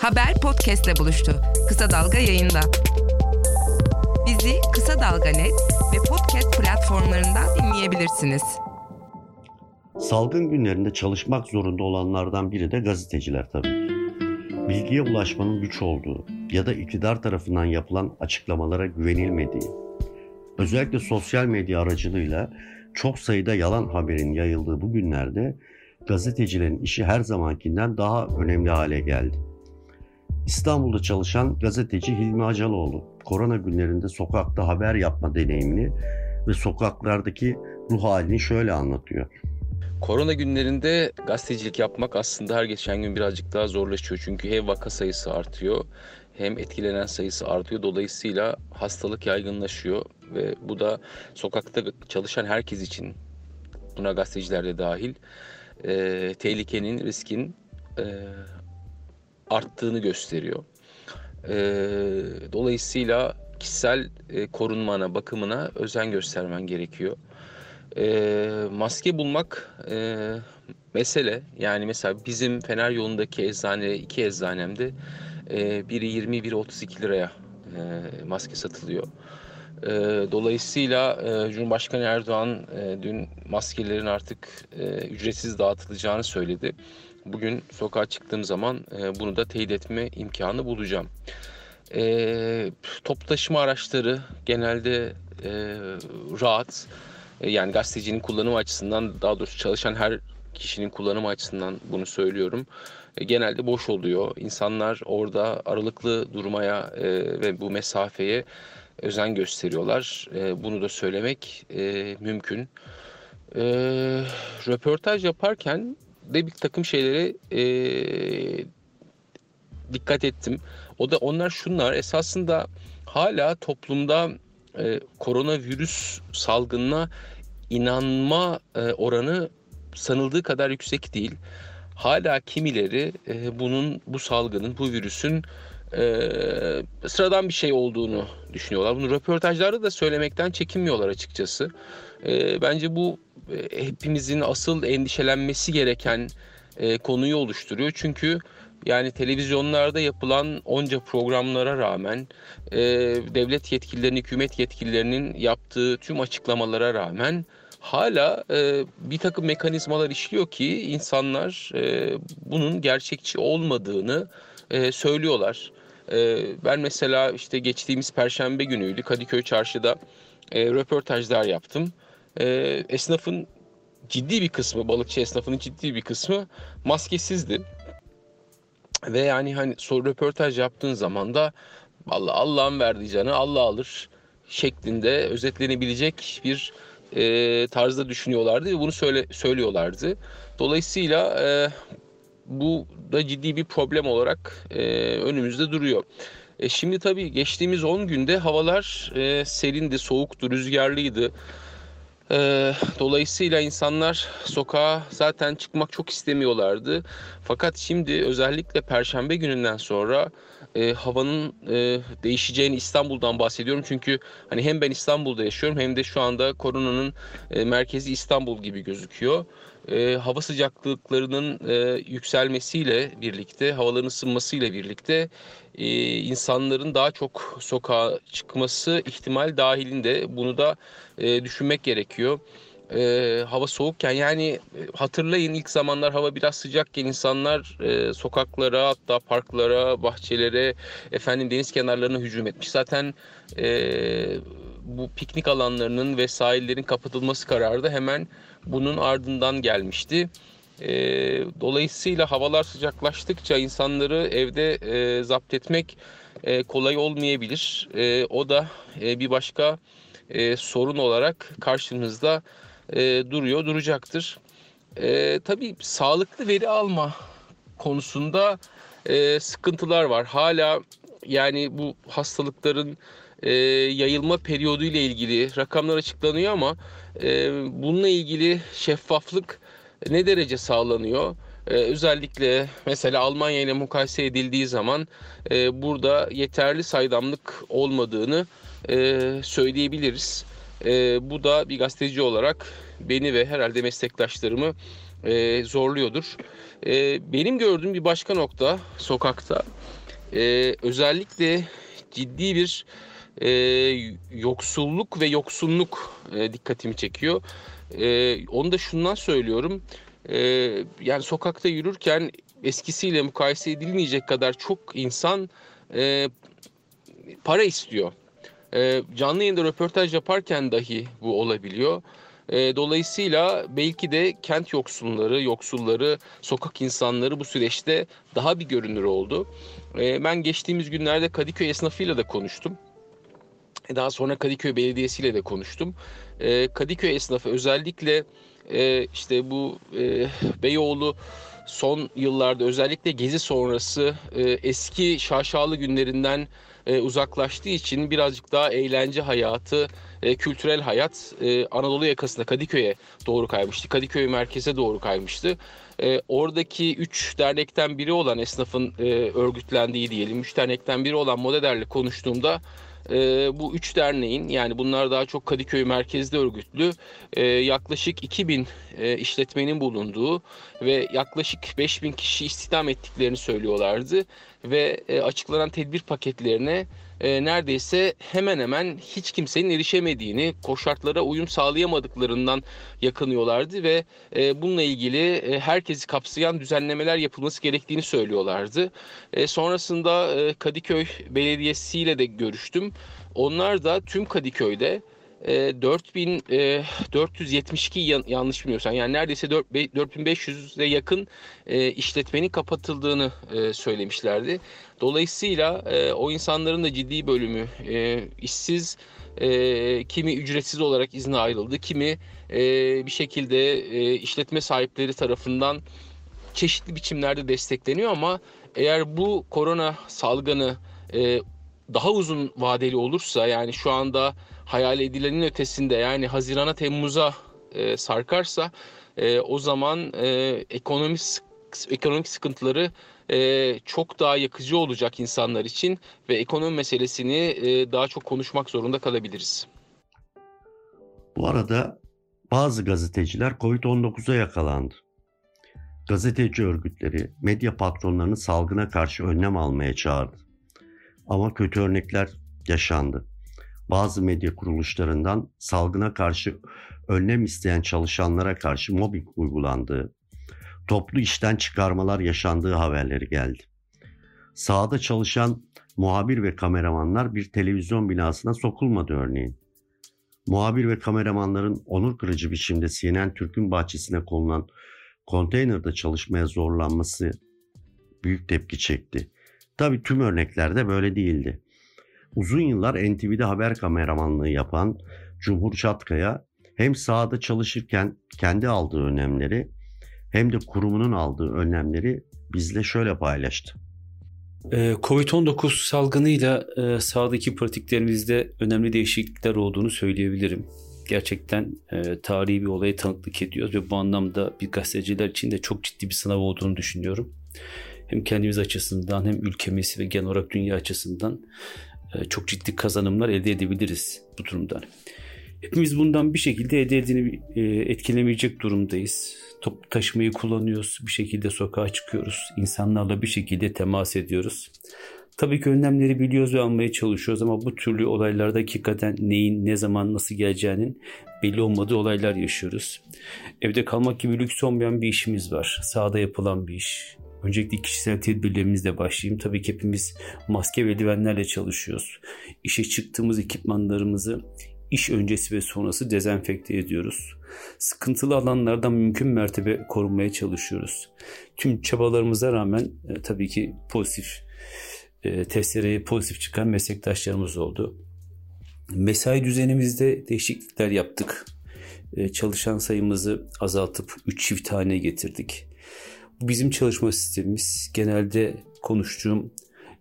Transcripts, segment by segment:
Haber podcastle buluştu. Kısa Dalga yayında. Bizi Kısa Dalga Net ve podcast platformlarından dinleyebilirsiniz. Salgın günlerinde çalışmak zorunda olanlardan biri de gazeteciler tabii. Bilgiye ulaşmanın güç olduğu ya da iktidar tarafından yapılan açıklamalara güvenilmediği, özellikle sosyal medya aracılığıyla çok sayıda yalan haberin yayıldığı bu günlerde gazetecilerin işi her zamankinden daha önemli hale geldi. İstanbul'da çalışan gazeteci Hilmi Acaloğlu, korona günlerinde sokakta haber yapma deneyimini ve sokaklardaki ruh halini şöyle anlatıyor. Korona günlerinde gazetecilik yapmak aslında her geçen gün birazcık daha zorlaşıyor. Çünkü hem vaka sayısı artıyor hem etkilenen sayısı artıyor. Dolayısıyla hastalık yaygınlaşıyor ve bu da sokakta çalışan herkes için buna gazeteciler de dahil e, tehlikenin, riskin e, arttığını gösteriyor. E, dolayısıyla kişisel e, korunmana, bakımına özen göstermen gerekiyor. E, maske bulmak e, mesele. Yani mesela bizim Fener yolundaki eczane, iki eczanemde e, biri 20, biri 32 liraya e, maske satılıyor. E, dolayısıyla e, Cumhurbaşkanı Erdoğan e, dün maskelerin artık e, ücretsiz dağıtılacağını söyledi. Bugün sokağa çıktığım zaman e, bunu da teyit etme imkanı bulacağım. E, top taşıma araçları genelde e, rahat. E, yani gazetecinin kullanımı açısından daha doğrusu çalışan her kişinin kullanımı açısından bunu söylüyorum. E, genelde boş oluyor. İnsanlar orada aralıklı durmaya e, ve bu mesafeye özen gösteriyorlar. E, bunu da söylemek e, mümkün. E, röportaj yaparken de bir takım şeylere e, dikkat ettim. O da onlar şunlar esasında hala toplumda e, koronavirüs salgınına inanma e, oranı sanıldığı kadar yüksek değil. Hala kimileri e, bunun bu salgının bu virüsün e, sıradan bir şey olduğunu düşünüyorlar. Bunu röportajlarda da söylemekten çekinmiyorlar açıkçası. E, bence bu hepimizin asıl endişelenmesi gereken e, konuyu oluşturuyor. Çünkü yani televizyonlarda yapılan onca programlara rağmen, e, devlet yetkililerinin, hükümet yetkililerinin yaptığı tüm açıklamalara rağmen hala e, bir takım mekanizmalar işliyor ki insanlar e, bunun gerçekçi olmadığını e, söylüyorlar. E, ben mesela işte geçtiğimiz Perşembe günüydü Kadıköy Çarşı'da e, röportajlar yaptım. E, esnafın ciddi bir kısmı, balıkçı esnafının ciddi bir kısmı maskesizdi. Ve yani hani soru röportaj yaptığın zaman da Allah Allah'ın verdiği canı Allah alır şeklinde özetlenebilecek bir e, tarzda düşünüyorlardı ve bunu söyle, söylüyorlardı. Dolayısıyla e, bu da ciddi bir problem olarak e, önümüzde duruyor. E, şimdi tabii geçtiğimiz 10 günde havalar e, serindi, soğuktu, rüzgarlıydı. E, dolayısıyla insanlar sokağa zaten çıkmak çok istemiyorlardı. Fakat şimdi özellikle Perşembe gününden sonra e, havanın e, değişeceğini İstanbul'dan bahsediyorum. Çünkü hani hem ben İstanbul'da yaşıyorum hem de şu anda koronanın e, merkezi İstanbul gibi gözüküyor. E, hava sıcaklıklarının e, yükselmesiyle birlikte, havaların ısınmasıyla birlikte e, insanların daha çok sokağa çıkması ihtimal dahilinde. Bunu da e, düşünmek gerekiyor e, hava soğukken yani e, hatırlayın ilk zamanlar hava biraz sıcakken insanlar e, sokaklara hatta parklara, bahçelere, efendim deniz kenarlarına hücum etmiş. Zaten e, bu piknik alanlarının ve sahillerin kapatılması kararı da hemen bunun ardından gelmişti. E, dolayısıyla havalar sıcaklaştıkça insanları evde e, zapt etmek e, kolay olmayabilir. E, o da e, bir başka e, sorun olarak karşımızda e, duruyor, duracaktır. E, tabii sağlıklı veri alma konusunda e, sıkıntılar var. Hala yani bu hastalıkların e, yayılma periyodu ile ilgili rakamlar açıklanıyor ama e, bununla ilgili şeffaflık ne derece sağlanıyor? Ee, özellikle mesela Almanya ile mukayese edildiği zaman e, burada yeterli saydamlık olmadığını e, söyleyebiliriz. E, bu da bir gazeteci olarak beni ve herhalde meslektaşlarımı e, zorluyordur. E, benim gördüğüm bir başka nokta sokakta e, özellikle ciddi bir e, yoksulluk ve yoksunluk e, dikkatimi çekiyor. E, onu da şundan söylüyorum. E, yani sokakta yürürken eskisiyle mukayese edilmeyecek kadar çok insan e, para istiyor. E, canlı yayında röportaj yaparken dahi bu olabiliyor. E, dolayısıyla belki de kent yoksulları, yoksulları, sokak insanları bu süreçte daha bir görünür oldu. E, ben geçtiğimiz günlerde Kadıköy esnafıyla da konuştum. Daha sonra Kadıköy Belediyesi ile de konuştum. E, Kadıköy esnafı özellikle e, işte bu e, Beyoğlu son yıllarda özellikle gezi sonrası e, eski şaşalı günlerinden e, uzaklaştığı için birazcık daha eğlence hayatı, e, kültürel hayat e, Anadolu yakasında Kadıköy'e doğru kaymıştı. Kadıköy merkeze doğru kaymıştı. Oradaki üç dernekten biri olan esnafın örgütlendiği diyelim, üç dernekten biri olan Modeder'le konuştuğumda e, bu üç derneğin yani bunlar daha çok Kadıköy merkezde örgütlü e, yaklaşık 2000 e, işletmenin bulunduğu ve yaklaşık 5000 kişi istihdam ettiklerini söylüyorlardı ve e, açıklanan tedbir paketlerine e, neredeyse hemen hemen hiç kimsenin erişemediğini, koşartlara uyum sağlayamadıklarından yakınıyorlardı ve e, bununla ilgili e, herkesi kapsayan düzenlemeler yapılması gerektiğini söylüyorlardı. E, sonrasında e, Kadıköy Belediyesi ile de görüştüm. Onlar da tüm Kadıköy'de e, 4472 e, yanlış bilmiyorsam yani neredeyse 4500'e yakın e, işletmenin kapatıldığını e, söylemişlerdi. Dolayısıyla o insanların da ciddi bölümü işsiz, kimi ücretsiz olarak izne ayrıldı, kimi bir şekilde işletme sahipleri tarafından çeşitli biçimlerde destekleniyor ama eğer bu korona salgını daha uzun vadeli olursa yani şu anda hayal edilenin ötesinde yani Haziran'a Temmuz'a e, sarkarsa e, o zaman e, ekonomik ekonomik sıkıntıları e, çok daha yakıcı olacak insanlar için ve ekonomi meselesini e, daha çok konuşmak zorunda kalabiliriz. Bu arada bazı gazeteciler Covid-19'a yakalandı. Gazeteci örgütleri medya patronlarını salgına karşı önlem almaya çağırdı. Ama kötü örnekler yaşandı. Bazı medya kuruluşlarından salgına karşı önlem isteyen çalışanlara karşı mobbing uygulandığı, toplu işten çıkarmalar yaşandığı haberleri geldi. Sahada çalışan muhabir ve kameramanlar bir televizyon binasına sokulmadı örneğin. Muhabir ve kameramanların onur kırıcı biçimde CNN Türk'ün bahçesine konulan konteynerde çalışmaya zorlanması büyük tepki çekti. Tabii tüm örneklerde böyle değildi. Uzun yıllar NTV'de haber kameramanlığı yapan Cumhur Çatkaya hem sahada çalışırken kendi aldığı önlemleri hem de kurumunun aldığı önlemleri bizle şöyle paylaştı. Ee, Covid-19 salgınıyla e, sahadaki pratiklerimizde önemli değişiklikler olduğunu söyleyebilirim. Gerçekten e, tarihi bir olaya tanıklık ediyoruz ve bu anlamda bir gazeteciler için de çok ciddi bir sınav olduğunu düşünüyorum. Hem kendimiz açısından hem ülkemiz ve genel olarak dünya açısından çok ciddi kazanımlar elde edebiliriz bu durumdan. Hepimiz bundan bir şekilde elde e, etkilemeyecek durumdayız. Toplu taşımayı kullanıyoruz. Bir şekilde sokağa çıkıyoruz. İnsanlarla bir şekilde temas ediyoruz. Tabii ki önlemleri biliyoruz ve almaya çalışıyoruz ama bu türlü olaylarda hakikaten neyin, ne zaman, nasıl geleceğinin belli olmadığı olaylar yaşıyoruz. Evde kalmak gibi lüks olmayan bir işimiz var. Sahada yapılan bir iş. Öncelikle kişisel tedbirlerimizle başlayayım. Tabii ki hepimiz maske ve eldivenlerle çalışıyoruz. İşe çıktığımız ekipmanlarımızı iş öncesi ve sonrası dezenfekte ediyoruz. Sıkıntılı alanlardan mümkün mertebe korunmaya çalışıyoruz. Tüm çabalarımıza rağmen e, tabii ki pozitif e, testlere pozitif çıkan meslektaşlarımız oldu. Mesai düzenimizde değişiklikler yaptık. E, çalışan sayımızı azaltıp 3 çift hane getirdik. Bizim çalışma sistemimiz. Genelde konuştuğum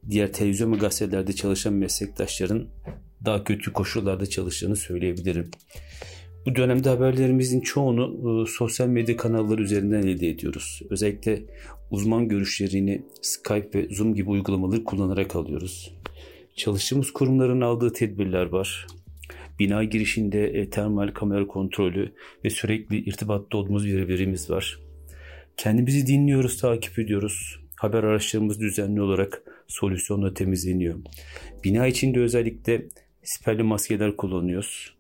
diğer televizyon ve gazetelerde çalışan meslektaşların daha kötü koşullarda çalıştığını söyleyebilirim. Bu dönemde haberlerimizin çoğunu e, sosyal medya kanalları üzerinden elde ediyoruz. Özellikle uzman görüşlerini Skype ve Zoom gibi uygulamaları kullanarak alıyoruz. Çalıştığımız kurumların aldığı tedbirler var. Bina girişinde e, termal kamera kontrolü ve sürekli irtibatta olduğumuz bir verimiz var. Kendimizi dinliyoruz, takip ediyoruz. Haber araçlarımızı düzenli olarak solüsyonla temizleniyor. Bina içinde özellikle siperli maskeler kullanıyoruz.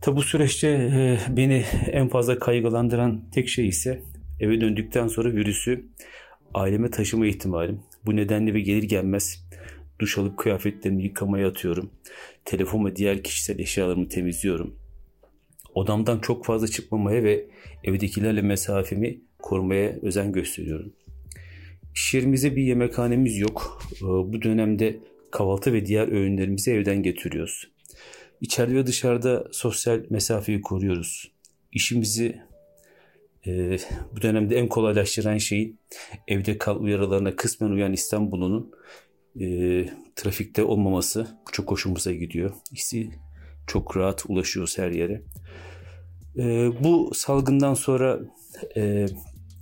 Tabi bu süreçte e, beni en fazla kaygılandıran tek şey ise eve döndükten sonra virüsü aileme taşıma ihtimalim. Bu nedenle ve gelir gelmez duş alıp kıyafetlerimi yıkamaya atıyorum. Telefon ve diğer kişisel eşyalarımı temizliyorum. Odamdan çok fazla çıkmamaya ve evdekilerle mesafemi korumaya özen gösteriyorum. İş yerimizde bir yemekhanemiz yok. Ee, bu dönemde kahvaltı ve diğer öğünlerimizi evden getiriyoruz. İçeride ve dışarıda sosyal mesafeyi koruyoruz. İşimizi e, bu dönemde en kolaylaştıran şey evde kal uyarılarına kısmen uyan İstanbul'un e, trafikte olmaması. Çok hoşumuza gidiyor. İşi çok rahat ulaşıyoruz her yere. E, bu salgından sonra e,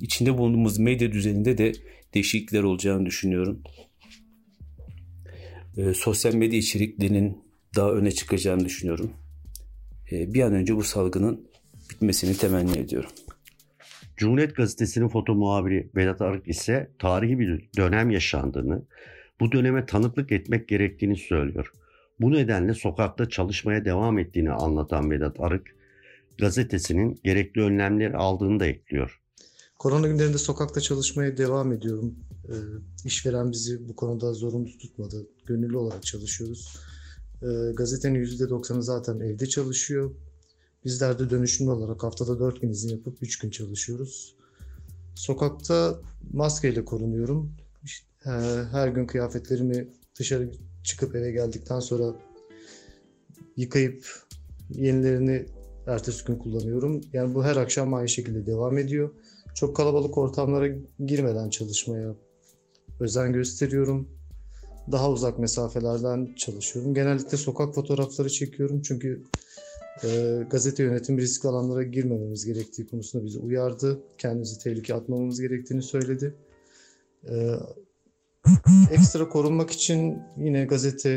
içinde bulunduğumuz medya düzeninde de değişiklikler olacağını düşünüyorum. E, sosyal medya içeriklerinin daha öne çıkacağını düşünüyorum. E, bir an önce bu salgının bitmesini temenni ediyorum. Cumhuriyet Gazetesi'nin foto muhabiri Vedat Arık ise tarihi bir dönem yaşandığını, bu döneme tanıklık etmek gerektiğini söylüyor. Bu nedenle sokakta çalışmaya devam ettiğini anlatan Vedat Arık, gazetesinin gerekli önlemleri aldığını da ekliyor. Korona günlerinde sokakta çalışmaya devam ediyorum. E, işveren bizi bu konuda zorunlu tutmadı. Gönüllü olarak çalışıyoruz. E, gazetenin %90'ı zaten evde çalışıyor. Bizler de dönüşümlü olarak haftada 4 gün izin yapıp 3 gün çalışıyoruz. Sokakta maskeyle korunuyorum. E, her gün kıyafetlerimi dışarı çıkıp eve geldikten sonra yıkayıp yenilerini ertesi gün kullanıyorum. Yani bu her akşam aynı şekilde devam ediyor. Çok kalabalık ortamlara girmeden çalışmaya özen gösteriyorum. Daha uzak mesafelerden çalışıyorum. Genellikle sokak fotoğrafları çekiyorum çünkü e, gazete yönetimi riskli alanlara girmememiz gerektiği konusunda bizi uyardı. Kendimizi tehlikeye atmamamız gerektiğini söyledi. E, ekstra korunmak için yine gazete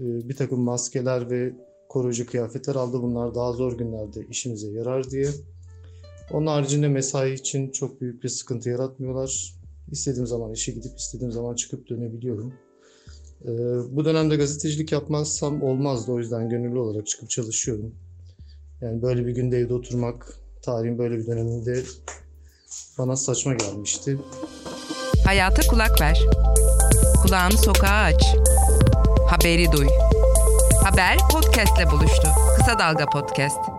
e, bir takım maskeler ve koruyucu kıyafetler aldı. Bunlar daha zor günlerde işimize yarar diye. Onun haricinde mesai için çok büyük bir sıkıntı yaratmıyorlar. İstediğim zaman işe gidip istediğim zaman çıkıp dönebiliyorum. Ee, bu dönemde gazetecilik yapmazsam olmazdı. O yüzden gönüllü olarak çıkıp çalışıyorum. Yani böyle bir günde evde oturmak tarihin böyle bir döneminde bana saçma gelmişti. Hayata kulak ver. Kulağını sokağa aç. Haberi duy. Haber podcastle buluştu. Kısa Dalga Podcast.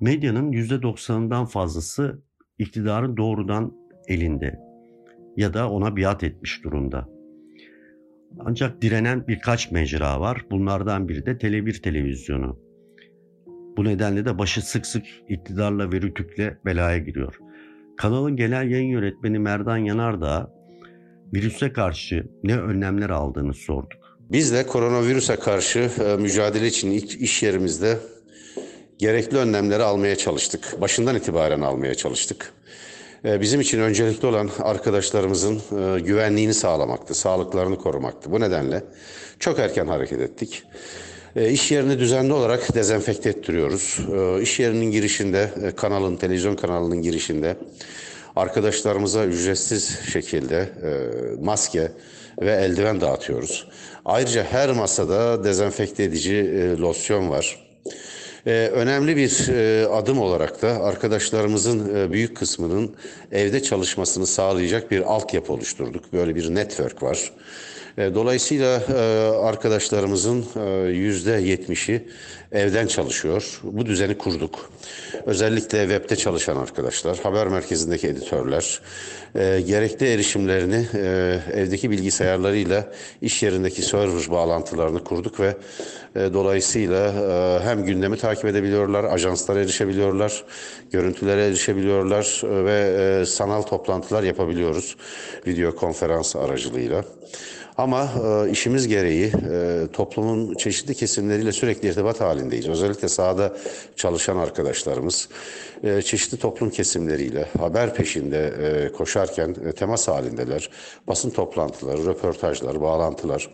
Medyanın %90'ından fazlası iktidarın doğrudan elinde ya da ona biat etmiş durumda. Ancak direnen birkaç mecra var. Bunlardan biri de Tele1 televizyonu. Bu nedenle de başı sık sık iktidarla ve rütükle belaya giriyor. Kanalın genel yayın yönetmeni Merdan Yanardağ virüse karşı ne önlemler aldığını sorduk. Biz de koronavirüse karşı e, mücadele için iş yerimizde gerekli önlemleri almaya çalıştık. Başından itibaren almaya çalıştık. E, bizim için öncelikli olan arkadaşlarımızın e, güvenliğini sağlamaktı, sağlıklarını korumaktı. Bu nedenle çok erken hareket ettik. İş yerini düzenli olarak dezenfekte ettiriyoruz. İş yerinin girişinde, kanalın, televizyon kanalının girişinde arkadaşlarımıza ücretsiz şekilde maske ve eldiven dağıtıyoruz. Ayrıca her masada dezenfekte edici e, losyon var. Ee, önemli bir e, adım olarak da arkadaşlarımızın e, büyük kısmının evde çalışmasını sağlayacak bir altyapı oluşturduk. Böyle bir network var. E, dolayısıyla e, arkadaşlarımızın e, yüzde yetmişi evden çalışıyor. Bu düzeni kurduk. Özellikle webde çalışan arkadaşlar, haber merkezindeki editörler, gerekli erişimlerini evdeki bilgisayarlarıyla iş yerindeki server bağlantılarını kurduk ve dolayısıyla hem gündemi takip edebiliyorlar, ajanslara erişebiliyorlar, görüntülere erişebiliyorlar ve sanal toplantılar yapabiliyoruz video konferans aracılığıyla. Ama e, işimiz gereği e, toplumun çeşitli kesimleriyle sürekli irtibat halindeyiz. Özellikle sahada çalışan arkadaşlarımız e, çeşitli toplum kesimleriyle haber peşinde e, koşarken e, temas halindeler. Basın toplantıları, röportajlar, bağlantılar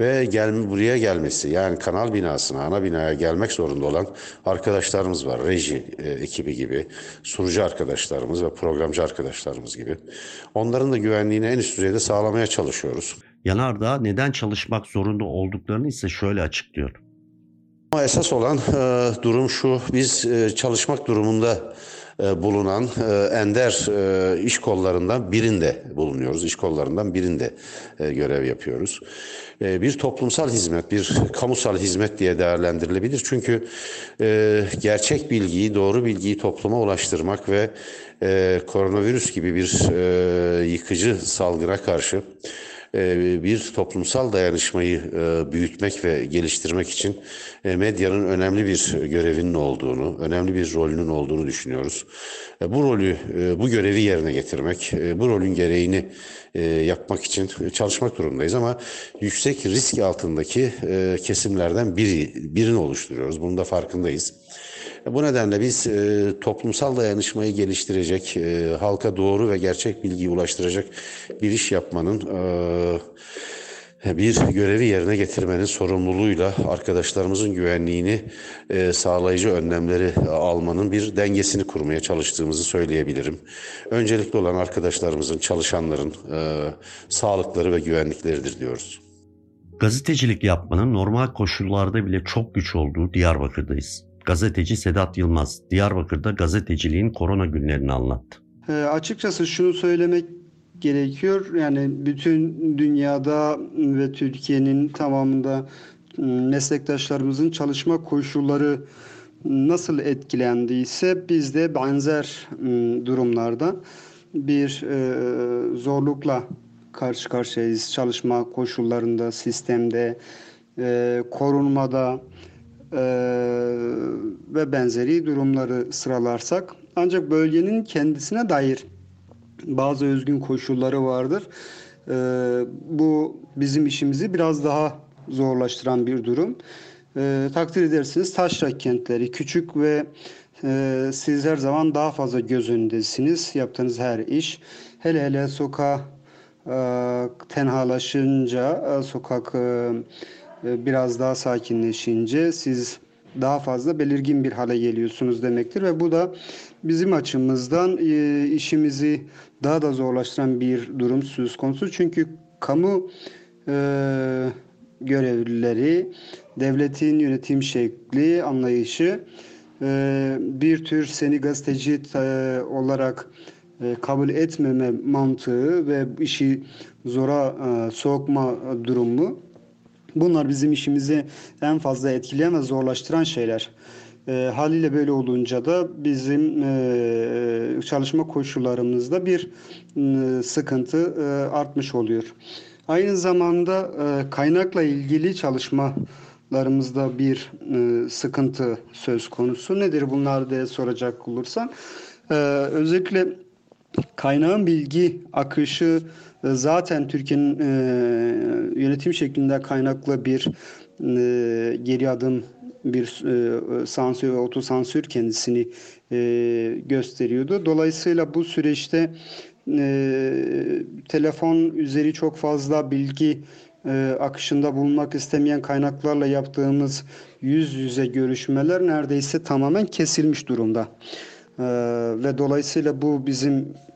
ve gel, buraya gelmesi yani kanal binasına, ana binaya gelmek zorunda olan arkadaşlarımız var. Reji e, ekibi gibi, sunucu arkadaşlarımız ve programcı arkadaşlarımız gibi. Onların da güvenliğini en üst düzeyde sağlamaya çalışıyoruz. Yanardağ neden çalışmak zorunda olduklarını ise şöyle açıklıyor. Ama esas olan e, durum şu, biz e, çalışmak durumunda e, bulunan e, ender e, iş kollarından birinde bulunuyoruz. İş kollarından birinde e, görev yapıyoruz. E, bir toplumsal hizmet, bir kamusal hizmet diye değerlendirilebilir. Çünkü e, gerçek bilgiyi, doğru bilgiyi topluma ulaştırmak ve e, koronavirüs gibi bir e, yıkıcı salgına karşı bir toplumsal dayanışmayı e, büyütmek ve geliştirmek için e, medyanın önemli bir görevinin olduğunu, önemli bir rolünün olduğunu düşünüyoruz. Bu rolü, bu görevi yerine getirmek, bu rolün gereğini yapmak için çalışmak durumundayız ama yüksek risk altındaki kesimlerden biri, birini oluşturuyoruz. Bunun da farkındayız. Bu nedenle biz e, toplumsal dayanışmayı geliştirecek, e, halka doğru ve gerçek bilgiyi ulaştıracak bir iş yapmanın e, bir görevi yerine getirmenin sorumluluğuyla arkadaşlarımızın güvenliğini e, sağlayıcı önlemleri almanın bir dengesini kurmaya çalıştığımızı söyleyebilirim. Öncelikli olan arkadaşlarımızın, çalışanların e, sağlıkları ve güvenlikleridir diyoruz. Gazetecilik yapmanın normal koşullarda bile çok güç olduğu Diyarbakır'dayız. Gazeteci Sedat Yılmaz, Diyarbakır'da gazeteciliğin korona günlerini anlattı. E, açıkçası şunu söylemek gerekiyor. Yani bütün dünyada ve Türkiye'nin tamamında meslektaşlarımızın çalışma koşulları nasıl etkilendiyse biz de benzer durumlarda bir zorlukla karşı karşıyayız. Çalışma koşullarında, sistemde, korunmada, ee, ve benzeri durumları sıralarsak ancak bölgenin kendisine dair bazı özgün koşulları vardır. Ee, bu bizim işimizi biraz daha zorlaştıran bir durum. Ee, takdir edersiniz taşra kentleri küçük ve e, siz her zaman daha fazla göz önündesiniz yaptığınız her iş. Hele hele sokağa e, tenhalaşınca e, sokak e, e, biraz daha sakinleşince siz daha fazla belirgin bir hale geliyorsunuz demektir ve bu da bizim açımızdan e, işimizi daha da zorlaştıran bir durum söz konusu. Çünkü kamu e, görevlileri, devletin yönetim şekli, anlayışı e, bir tür seni gazeteci olarak kabul etmeme mantığı ve işi zora sokma durumu Bunlar bizim işimizi en fazla etkileyen ve zorlaştıran şeyler. E, haliyle böyle olunca da bizim e, çalışma koşullarımızda bir e, sıkıntı e, artmış oluyor. Aynı zamanda e, kaynakla ilgili çalışmalarımızda bir e, sıkıntı söz konusu. Nedir bunlar diye soracak olursan. E, özellikle kaynağın bilgi akışı zaten Türkiye'nin e, yönetim şeklinde kaynaklı bir e, geri adım bir e, sansür ve otosansür kendisini e, gösteriyordu. Dolayısıyla bu süreçte e, telefon üzeri çok fazla bilgi e, akışında bulunmak istemeyen kaynaklarla yaptığımız yüz yüze görüşmeler neredeyse tamamen kesilmiş durumda. E, ve dolayısıyla bu bizim e,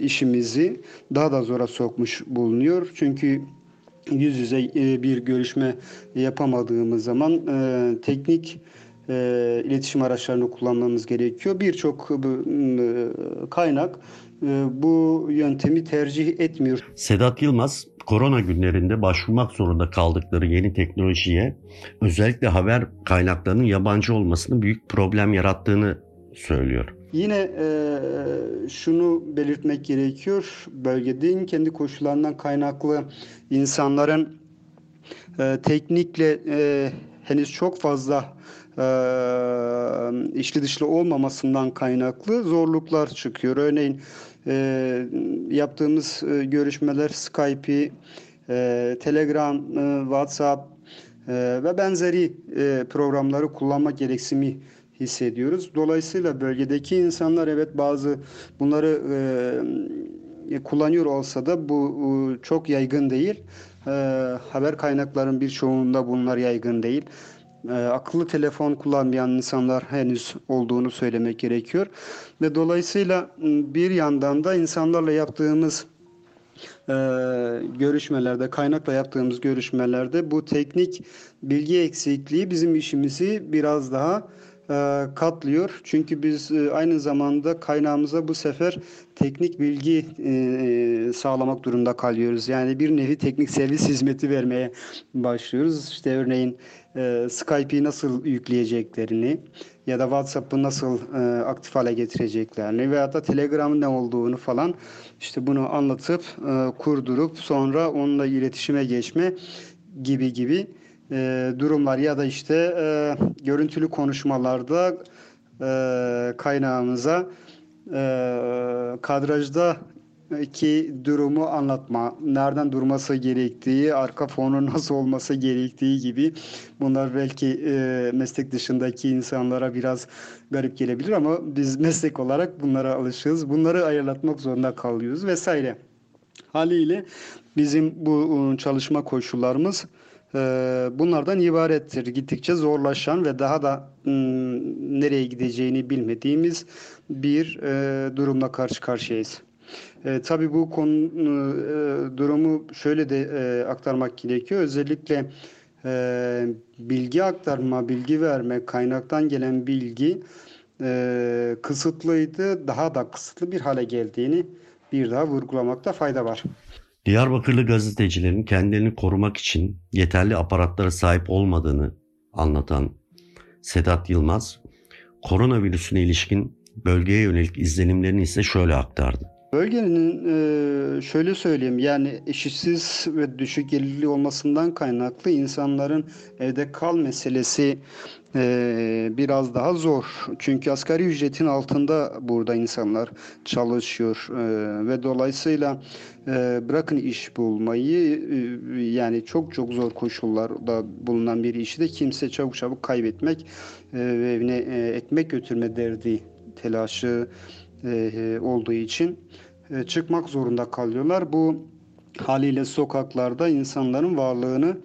işimizi daha da zora sokmuş bulunuyor. Çünkü yüz yüze e, bir görüşme yapamadığımız zaman e, teknik iletişim araçlarını kullanmamız gerekiyor. Birçok kaynak bu yöntemi tercih etmiyor. Sedat Yılmaz korona günlerinde başvurmak zorunda kaldıkları yeni teknolojiye özellikle haber kaynaklarının yabancı olmasının büyük problem yarattığını söylüyor. Yine e, şunu belirtmek gerekiyor. Bölgenin kendi koşullarından kaynaklı insanların e, teknikle e, henüz çok fazla e, içli dışlı olmamasından kaynaklı zorluklar çıkıyor. Örneğin e, yaptığımız e, görüşmeler Skype'i e, Telegram, e, WhatsApp e, ve benzeri e, programları kullanma gereksimi hissediyoruz. Dolayısıyla bölgedeki insanlar evet bazı bunları e, kullanıyor olsa da bu e, çok yaygın değil. E, haber kaynakların birçoğunda bunlar yaygın değil. E, akıllı telefon kullanmayan insanlar henüz olduğunu söylemek gerekiyor. Ve dolayısıyla bir yandan da insanlarla yaptığımız e, görüşmelerde, kaynakla yaptığımız görüşmelerde bu teknik bilgi eksikliği bizim işimizi biraz daha katlıyor. Çünkü biz e, aynı zamanda kaynağımıza bu sefer teknik bilgi e, sağlamak durumunda kalıyoruz. Yani bir nevi teknik servis hizmeti vermeye başlıyoruz. İşte örneğin Skype'i nasıl yükleyeceklerini ya da WhatsApp'ı nasıl aktif hale getireceklerini veya da Telegram'ın ne olduğunu falan işte bunu anlatıp kurdurup sonra onunla iletişime geçme gibi gibi e, durumlar ya da işte e, görüntülü konuşmalarda e, kaynağımıza e, kadrajda ki durumu anlatma, nereden durması gerektiği, arka fonun nasıl olması gerektiği gibi bunlar belki e, meslek dışındaki insanlara biraz garip gelebilir ama biz meslek olarak bunlara alışığız. Bunları ayarlatmak zorunda kalıyoruz vesaire. Haliyle bizim bu çalışma koşullarımız bunlardan ibarettir. Gittikçe zorlaşan ve daha da hmm, nereye gideceğini bilmediğimiz bir e, durumla karşı karşıyayız. E, tabii bu konu e, durumu şöyle de e, aktarmak gerekiyor. Özellikle e, bilgi aktarma, bilgi verme, kaynaktan gelen bilgi e, kısıtlıydı. Daha da kısıtlı bir hale geldiğini bir daha vurgulamakta fayda var. Diyarbakırlı gazetecilerin kendilerini korumak için yeterli aparatlara sahip olmadığını anlatan Sedat Yılmaz, koronavirüsüne ilişkin bölgeye yönelik izlenimlerini ise şöyle aktardı. Bölgenin e, şöyle söyleyeyim yani eşitsiz ve düşük gelirli olmasından kaynaklı insanların evde kal meselesi e, biraz daha zor. Çünkü asgari ücretin altında burada insanlar çalışıyor e, ve dolayısıyla bırakın iş bulmayı yani çok çok zor koşullarda bulunan bir işi de kimse çabuk çabuk kaybetmek ve evine ekmek götürme derdi telaşı e, olduğu için e, çıkmak zorunda kalıyorlar. Bu haliyle sokaklarda insanların varlığını e,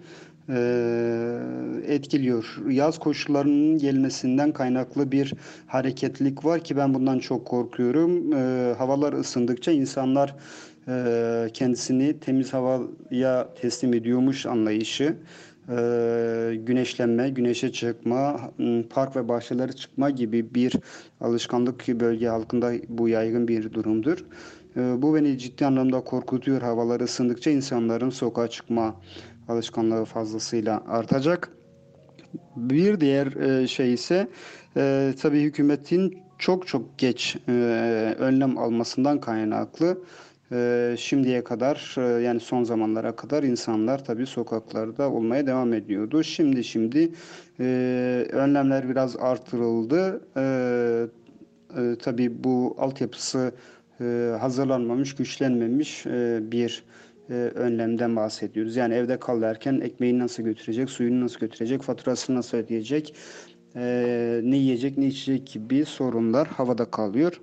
etkiliyor. Yaz koşullarının gelmesinden kaynaklı bir hareketlilik var ki ben bundan çok korkuyorum. havalar ısındıkça insanlar kendisini temiz havaya teslim ediyormuş anlayışı güneşlenme, güneşe çıkma, park ve bahçelere çıkma gibi bir alışkanlık ki bölge halkında bu yaygın bir durumdur. Bu beni ciddi anlamda korkutuyor. Havalar ısındıkça insanların sokağa çıkma alışkanlığı fazlasıyla artacak. Bir diğer e, şey ise e, tabii hükümetin çok çok geç e, önlem almasından kaynaklı e, şimdiye kadar yani son zamanlara kadar insanlar tabii sokaklarda olmaya devam ediyordu. Şimdi şimdi önlemler biraz artırıldı. E, tabii bu altyapısı e, hazırlanmamış, güçlenmemiş e, bir e, önlemden bahsediyoruz. Yani evde kal derken ekmeğini nasıl götürecek, suyunu nasıl götürecek, faturasını nasıl ödeyecek, e, ne yiyecek ne içecek gibi sorunlar havada kalıyor.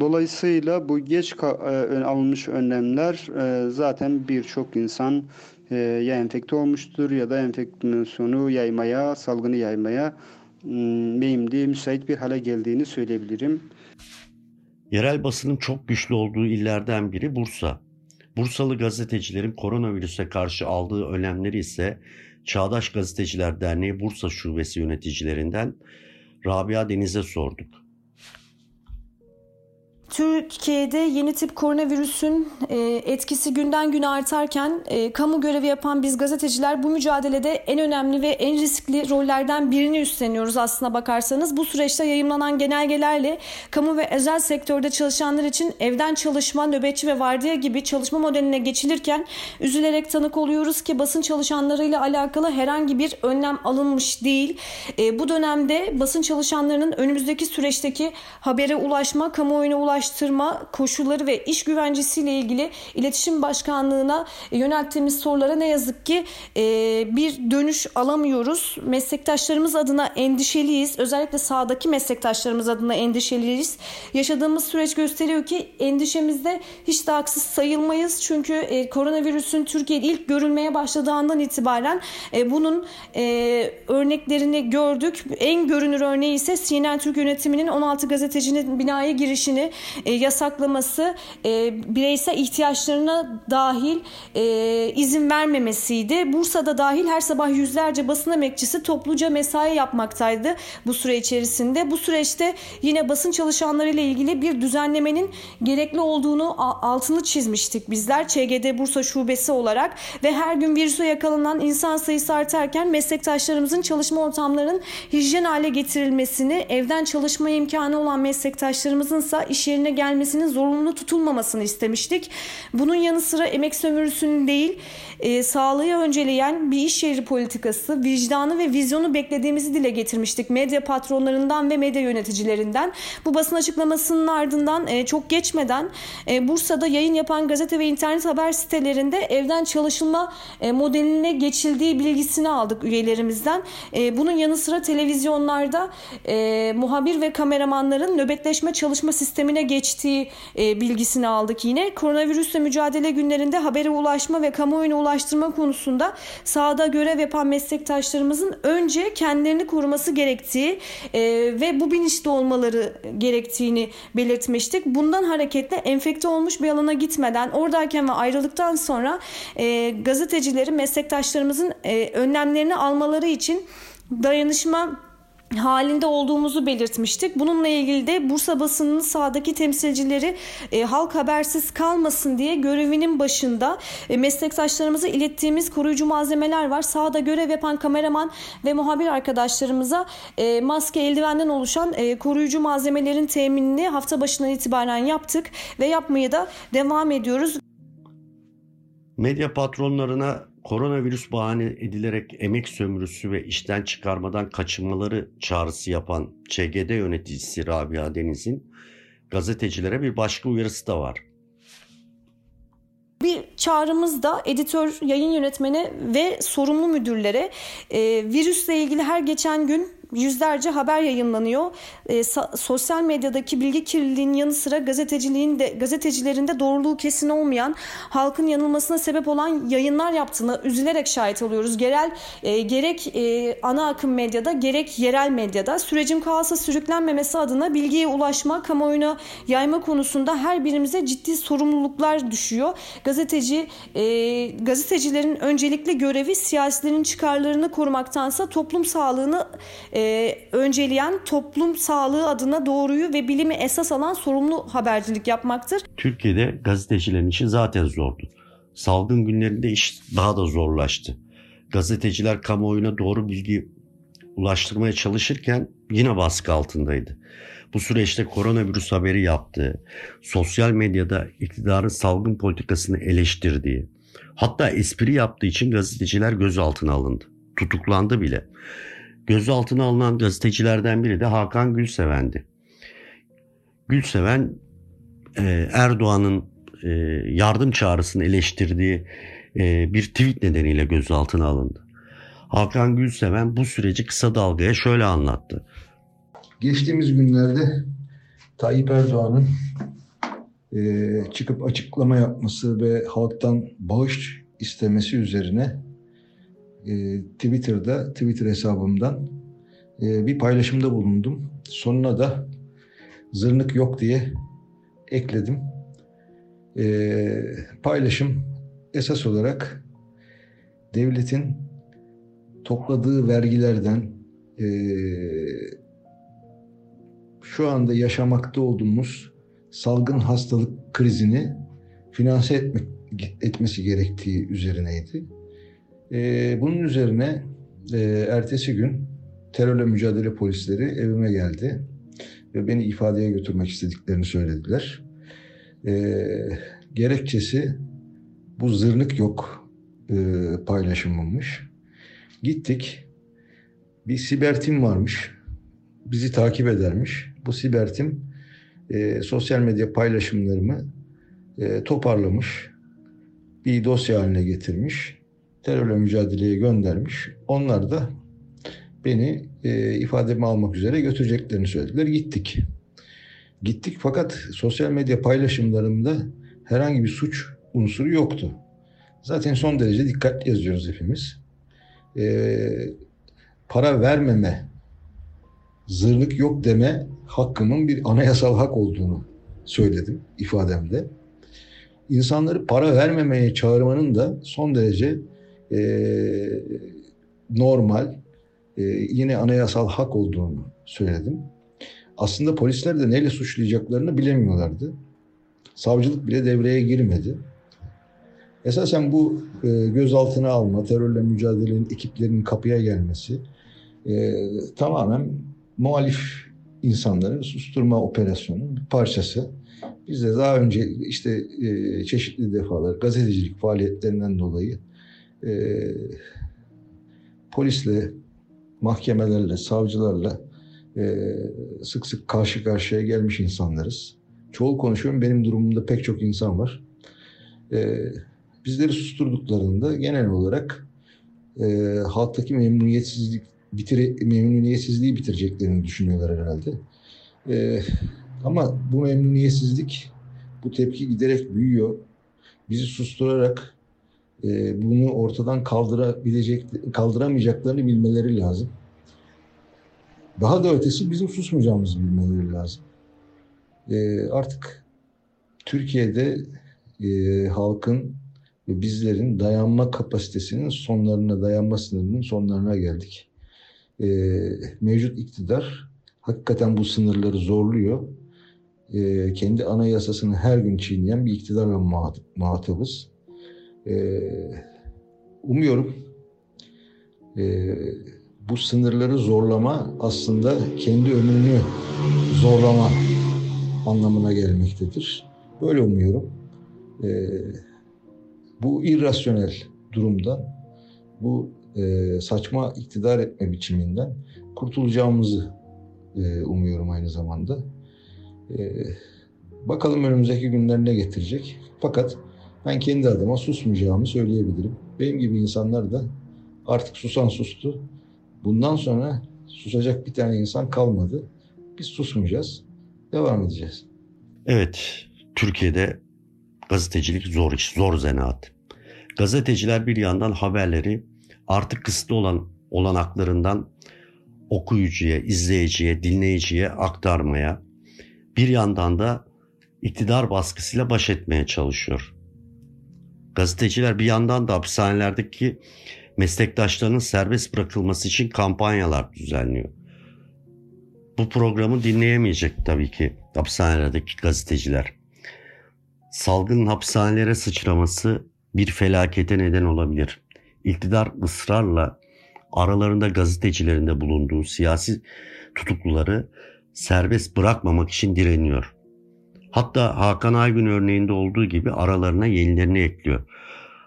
Dolayısıyla bu geç e, alınmış önlemler e, zaten birçok insan e, ya enfekte olmuştur ya da enfeksiyonu yaymaya, salgını yaymaya meyimli, müsait bir hale geldiğini söyleyebilirim. Yerel basının çok güçlü olduğu illerden biri Bursa. Bursalı gazetecilerin koronavirüse karşı aldığı önlemleri ise Çağdaş Gazeteciler Derneği Bursa Şubesi yöneticilerinden Rabia Deniz'e sorduk. Türkiye'de yeni tip koronavirüsün e, etkisi günden güne artarken e, kamu görevi yapan biz gazeteciler bu mücadelede en önemli ve en riskli rollerden birini üstleniyoruz aslına bakarsanız. Bu süreçte yayımlanan genelgelerle kamu ve özel sektörde çalışanlar için evden çalışma, nöbetçi ve vardiya gibi çalışma modeline geçilirken üzülerek tanık oluyoruz ki basın çalışanlarıyla alakalı herhangi bir önlem alınmış değil. E, bu dönemde basın çalışanlarının önümüzdeki süreçteki habere ulaşma, kamuoyuna ulaşma Ulaştırma koşulları ve iş güvencesiyle ilgili iletişim başkanlığına yönelttiğimiz sorulara ne yazık ki e, bir dönüş alamıyoruz. Meslektaşlarımız adına endişeliyiz. Özellikle sahadaki meslektaşlarımız adına endişeliyiz. Yaşadığımız süreç gösteriyor ki endişemizde hiç de haksız sayılmayız. Çünkü e, koronavirüsün Türkiye'de ilk görülmeye başladığı andan itibaren e, bunun örneklerini gördük. En görünür örneği ise CNN Türk yönetiminin 16 gazetecinin binaya girişini e, yasaklaması, e, bireysel ihtiyaçlarına dahil e, izin vermemesiydi. Bursa'da dahil her sabah yüzlerce basın emekçisi topluca mesai yapmaktaydı bu süre içerisinde. Bu süreçte yine basın çalışanlarıyla ilgili bir düzenlemenin gerekli olduğunu altını çizmiştik bizler ÇGD Bursa Şubesi olarak ve her gün virüse yakalanan insan sayısı artarken meslektaşlarımızın çalışma ortamlarının hijyen hale getirilmesini, evden çalışma imkanı olan meslektaşlarımızın ise iş yerine gelmesinin zorunlu tutulmamasını istemiştik. Bunun yanı sıra emek sömürüsünün değil, e, sağlığı önceleyen bir iş yeri politikası, vicdanı ve vizyonu beklediğimizi dile getirmiştik medya patronlarından ve medya yöneticilerinden. Bu basın açıklamasının ardından e, çok geçmeden e, Bursa'da yayın yapan gazete ve internet haber sitelerinde evden çalışılma e, modeline geçildiği bilgisini aldık üyelerimizden. E, bunun yanı sıra televizyonlarda e, muhabir ve kameramanların nöbetleşme çalışma sistemine geçtiği e, bilgisini aldık yine. Koronavirüsle mücadele günlerinde habere ulaşma ve kamuoyuna ulaştırma konusunda sahada görev yapan meslektaşlarımızın önce kendilerini koruması gerektiği e, ve bu bilinçli olmaları gerektiğini belirtmiştik. Bundan hareketle enfekte olmuş bir alana gitmeden oradayken ve ayrıldıktan sonra e, gazetecileri meslektaşlarımızın e, önlemlerini almaları için dayanışma halinde olduğumuzu belirtmiştik. Bununla ilgili de Bursa basınının sahadaki temsilcileri e, halk habersiz kalmasın diye görevinin başında e, meslektaşlarımıza ilettiğimiz koruyucu malzemeler var. Sahada görev yapan kameraman ve muhabir arkadaşlarımıza e, maske eldivenden oluşan e, koruyucu malzemelerin teminini hafta başından itibaren yaptık ve yapmaya da devam ediyoruz. Medya patronlarına koronavirüs bahane edilerek emek sömürüsü ve işten çıkarmadan kaçınmaları çağrısı yapan ÇGD yöneticisi Rabia Deniz'in gazetecilere bir başka uyarısı da var. Bir çağrımız da editör, yayın yönetmeni ve sorumlu müdürlere e, virüsle ilgili her geçen gün yüzlerce haber yayınlanıyor. E, sosyal medyadaki bilgi kirliliğinin yanı sıra gazeteciliğin de gazetecilerin de doğruluğu kesin olmayan, halkın yanılmasına sebep olan yayınlar yaptığını üzülerek şahit oluyoruz. Gerel e, gerek e, ana akım medyada gerek yerel medyada sürecin kaosa sürüklenmemesi adına bilgiye ulaşma, kamuoyuna yayma konusunda her birimize ciddi sorumluluklar düşüyor. Gazeteci e, gazetecilerin öncelikli görevi siyasilerin çıkarlarını korumaktansa toplum sağlığını e, önceleyen toplum sağlığı adına doğruyu ve bilimi esas alan sorumlu habercilik yapmaktır. Türkiye'de gazetecilerin işi zaten zordu. Salgın günlerinde iş daha da zorlaştı. Gazeteciler kamuoyuna doğru bilgi ulaştırmaya çalışırken yine baskı altındaydı. Bu süreçte koronavirüs haberi yaptığı, sosyal medyada iktidarın salgın politikasını eleştirdiği, hatta espri yaptığı için gazeteciler gözaltına alındı. Tutuklandı bile. Gözaltına alınan gazetecilerden biri de Hakan Gülseven'di. Gülseven e, Erdoğan'ın e, yardım çağrısını eleştirdiği e, bir tweet nedeniyle gözaltına alındı. Hakan Gülseven bu süreci kısa dalgaya şöyle anlattı. Geçtiğimiz günlerde Tayyip Erdoğan'ın çıkıp açıklama yapması ve halktan bağış istemesi üzerine e, Twitter'da, Twitter hesabımdan e, bir paylaşımda bulundum. Sonuna da zırnık yok diye ekledim. E, paylaşım esas olarak devletin topladığı vergilerden e, şu anda yaşamakta olduğumuz salgın hastalık krizini finanse etmek, etmesi gerektiği üzerineydi. E, bunun üzerine e, ertesi gün terörle mücadele polisleri evime geldi ve beni ifadeye götürmek istediklerini söylediler. E, gerekçesi bu zırnık yok e, paylaşımıymış. Gittik. Bir siber tim varmış. Bizi takip edermiş. Bu siber tim e, sosyal medya paylaşımlarımı e, toparlamış, bir dosya haline getirmiş, terörle mücadeleye göndermiş. Onlar da beni e, ifademi almak üzere götüreceklerini söylediler. Gittik. Gittik fakat sosyal medya paylaşımlarımda herhangi bir suç unsuru yoktu. Zaten son derece dikkatli yazıyoruz hepimiz. Ee, para vermeme, zırlık yok deme hakkımın bir anayasal hak olduğunu söyledim ifademde. İnsanları para vermemeye çağırmanın da son derece e, normal, e, yine anayasal hak olduğunu söyledim. Aslında polisler de neyle suçlayacaklarını bilemiyorlardı. Savcılık bile devreye girmedi. Esasen bu e, gözaltına alma, terörle mücadelenin ekiplerinin kapıya gelmesi e, tamamen muhalif insanların susturma operasyonunun bir parçası. Biz de daha önce işte e, çeşitli defalar gazetecilik faaliyetlerinden dolayı e, polisle, mahkemelerle, savcılarla e, sık sık karşı karşıya gelmiş insanlarız. Çoğul konuşuyorum. Benim durumumda pek çok insan var. E, bizleri susturduklarında genel olarak e, halktaki memnuniyetsizlik bitire, memnuniyetsizliği bitireceklerini düşünüyorlar herhalde. E, ama bu memnuniyetsizlik, bu tepki giderek büyüyor. Bizi susturarak e, bunu ortadan kaldırabilecek, kaldıramayacaklarını bilmeleri lazım. Daha da ötesi bizim susmayacağımızı bilmeleri lazım. E, artık Türkiye'de e, halkın ve bizlerin dayanma kapasitesinin sonlarına, dayanma sınırının sonlarına geldik. E, mevcut iktidar hakikaten bu sınırları zorluyor. E, kendi anayasasını her gün çiğneyen bir iktidarla muhatabız. E, umuyorum e, bu sınırları zorlama aslında kendi ömrünü zorlama anlamına gelmektedir. Böyle umuyorum. E, bu irrasyonel durumdan, bu saçma iktidar etme biçiminden kurtulacağımızı umuyorum aynı zamanda. Bakalım önümüzdeki günler ne getirecek. Fakat ben kendi adıma susmayacağımı söyleyebilirim. Benim gibi insanlar da artık susan sustu. Bundan sonra susacak bir tane insan kalmadı. Biz susmayacağız. Devam edeceğiz. Evet, Türkiye'de gazetecilik zor iş, zor zanaat. Gazeteciler bir yandan haberleri artık kısıtlı olan olanaklarından okuyucuya, izleyiciye, dinleyiciye aktarmaya, bir yandan da iktidar baskısıyla baş etmeye çalışıyor. Gazeteciler bir yandan da hapishanelerdeki meslektaşlarının serbest bırakılması için kampanyalar düzenliyor. Bu programı dinleyemeyecek tabii ki hapishanelerdeki gazeteciler. Salgının hapishanelere sıçraması bir felakete neden olabilir. İktidar ısrarla aralarında gazetecilerin de bulunduğu siyasi tutukluları serbest bırakmamak için direniyor. Hatta Hakan Aygün örneğinde olduğu gibi aralarına yenilerini ekliyor.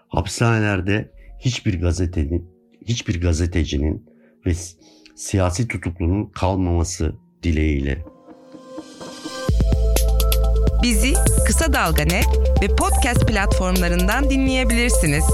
Hapishanelerde hiçbir gazetenin, hiçbir gazetecinin ve siyasi tutuklunun kalmaması dileğiyle. Bizi Kısa Dalga Net ve podcast platformlarından dinleyebilirsiniz.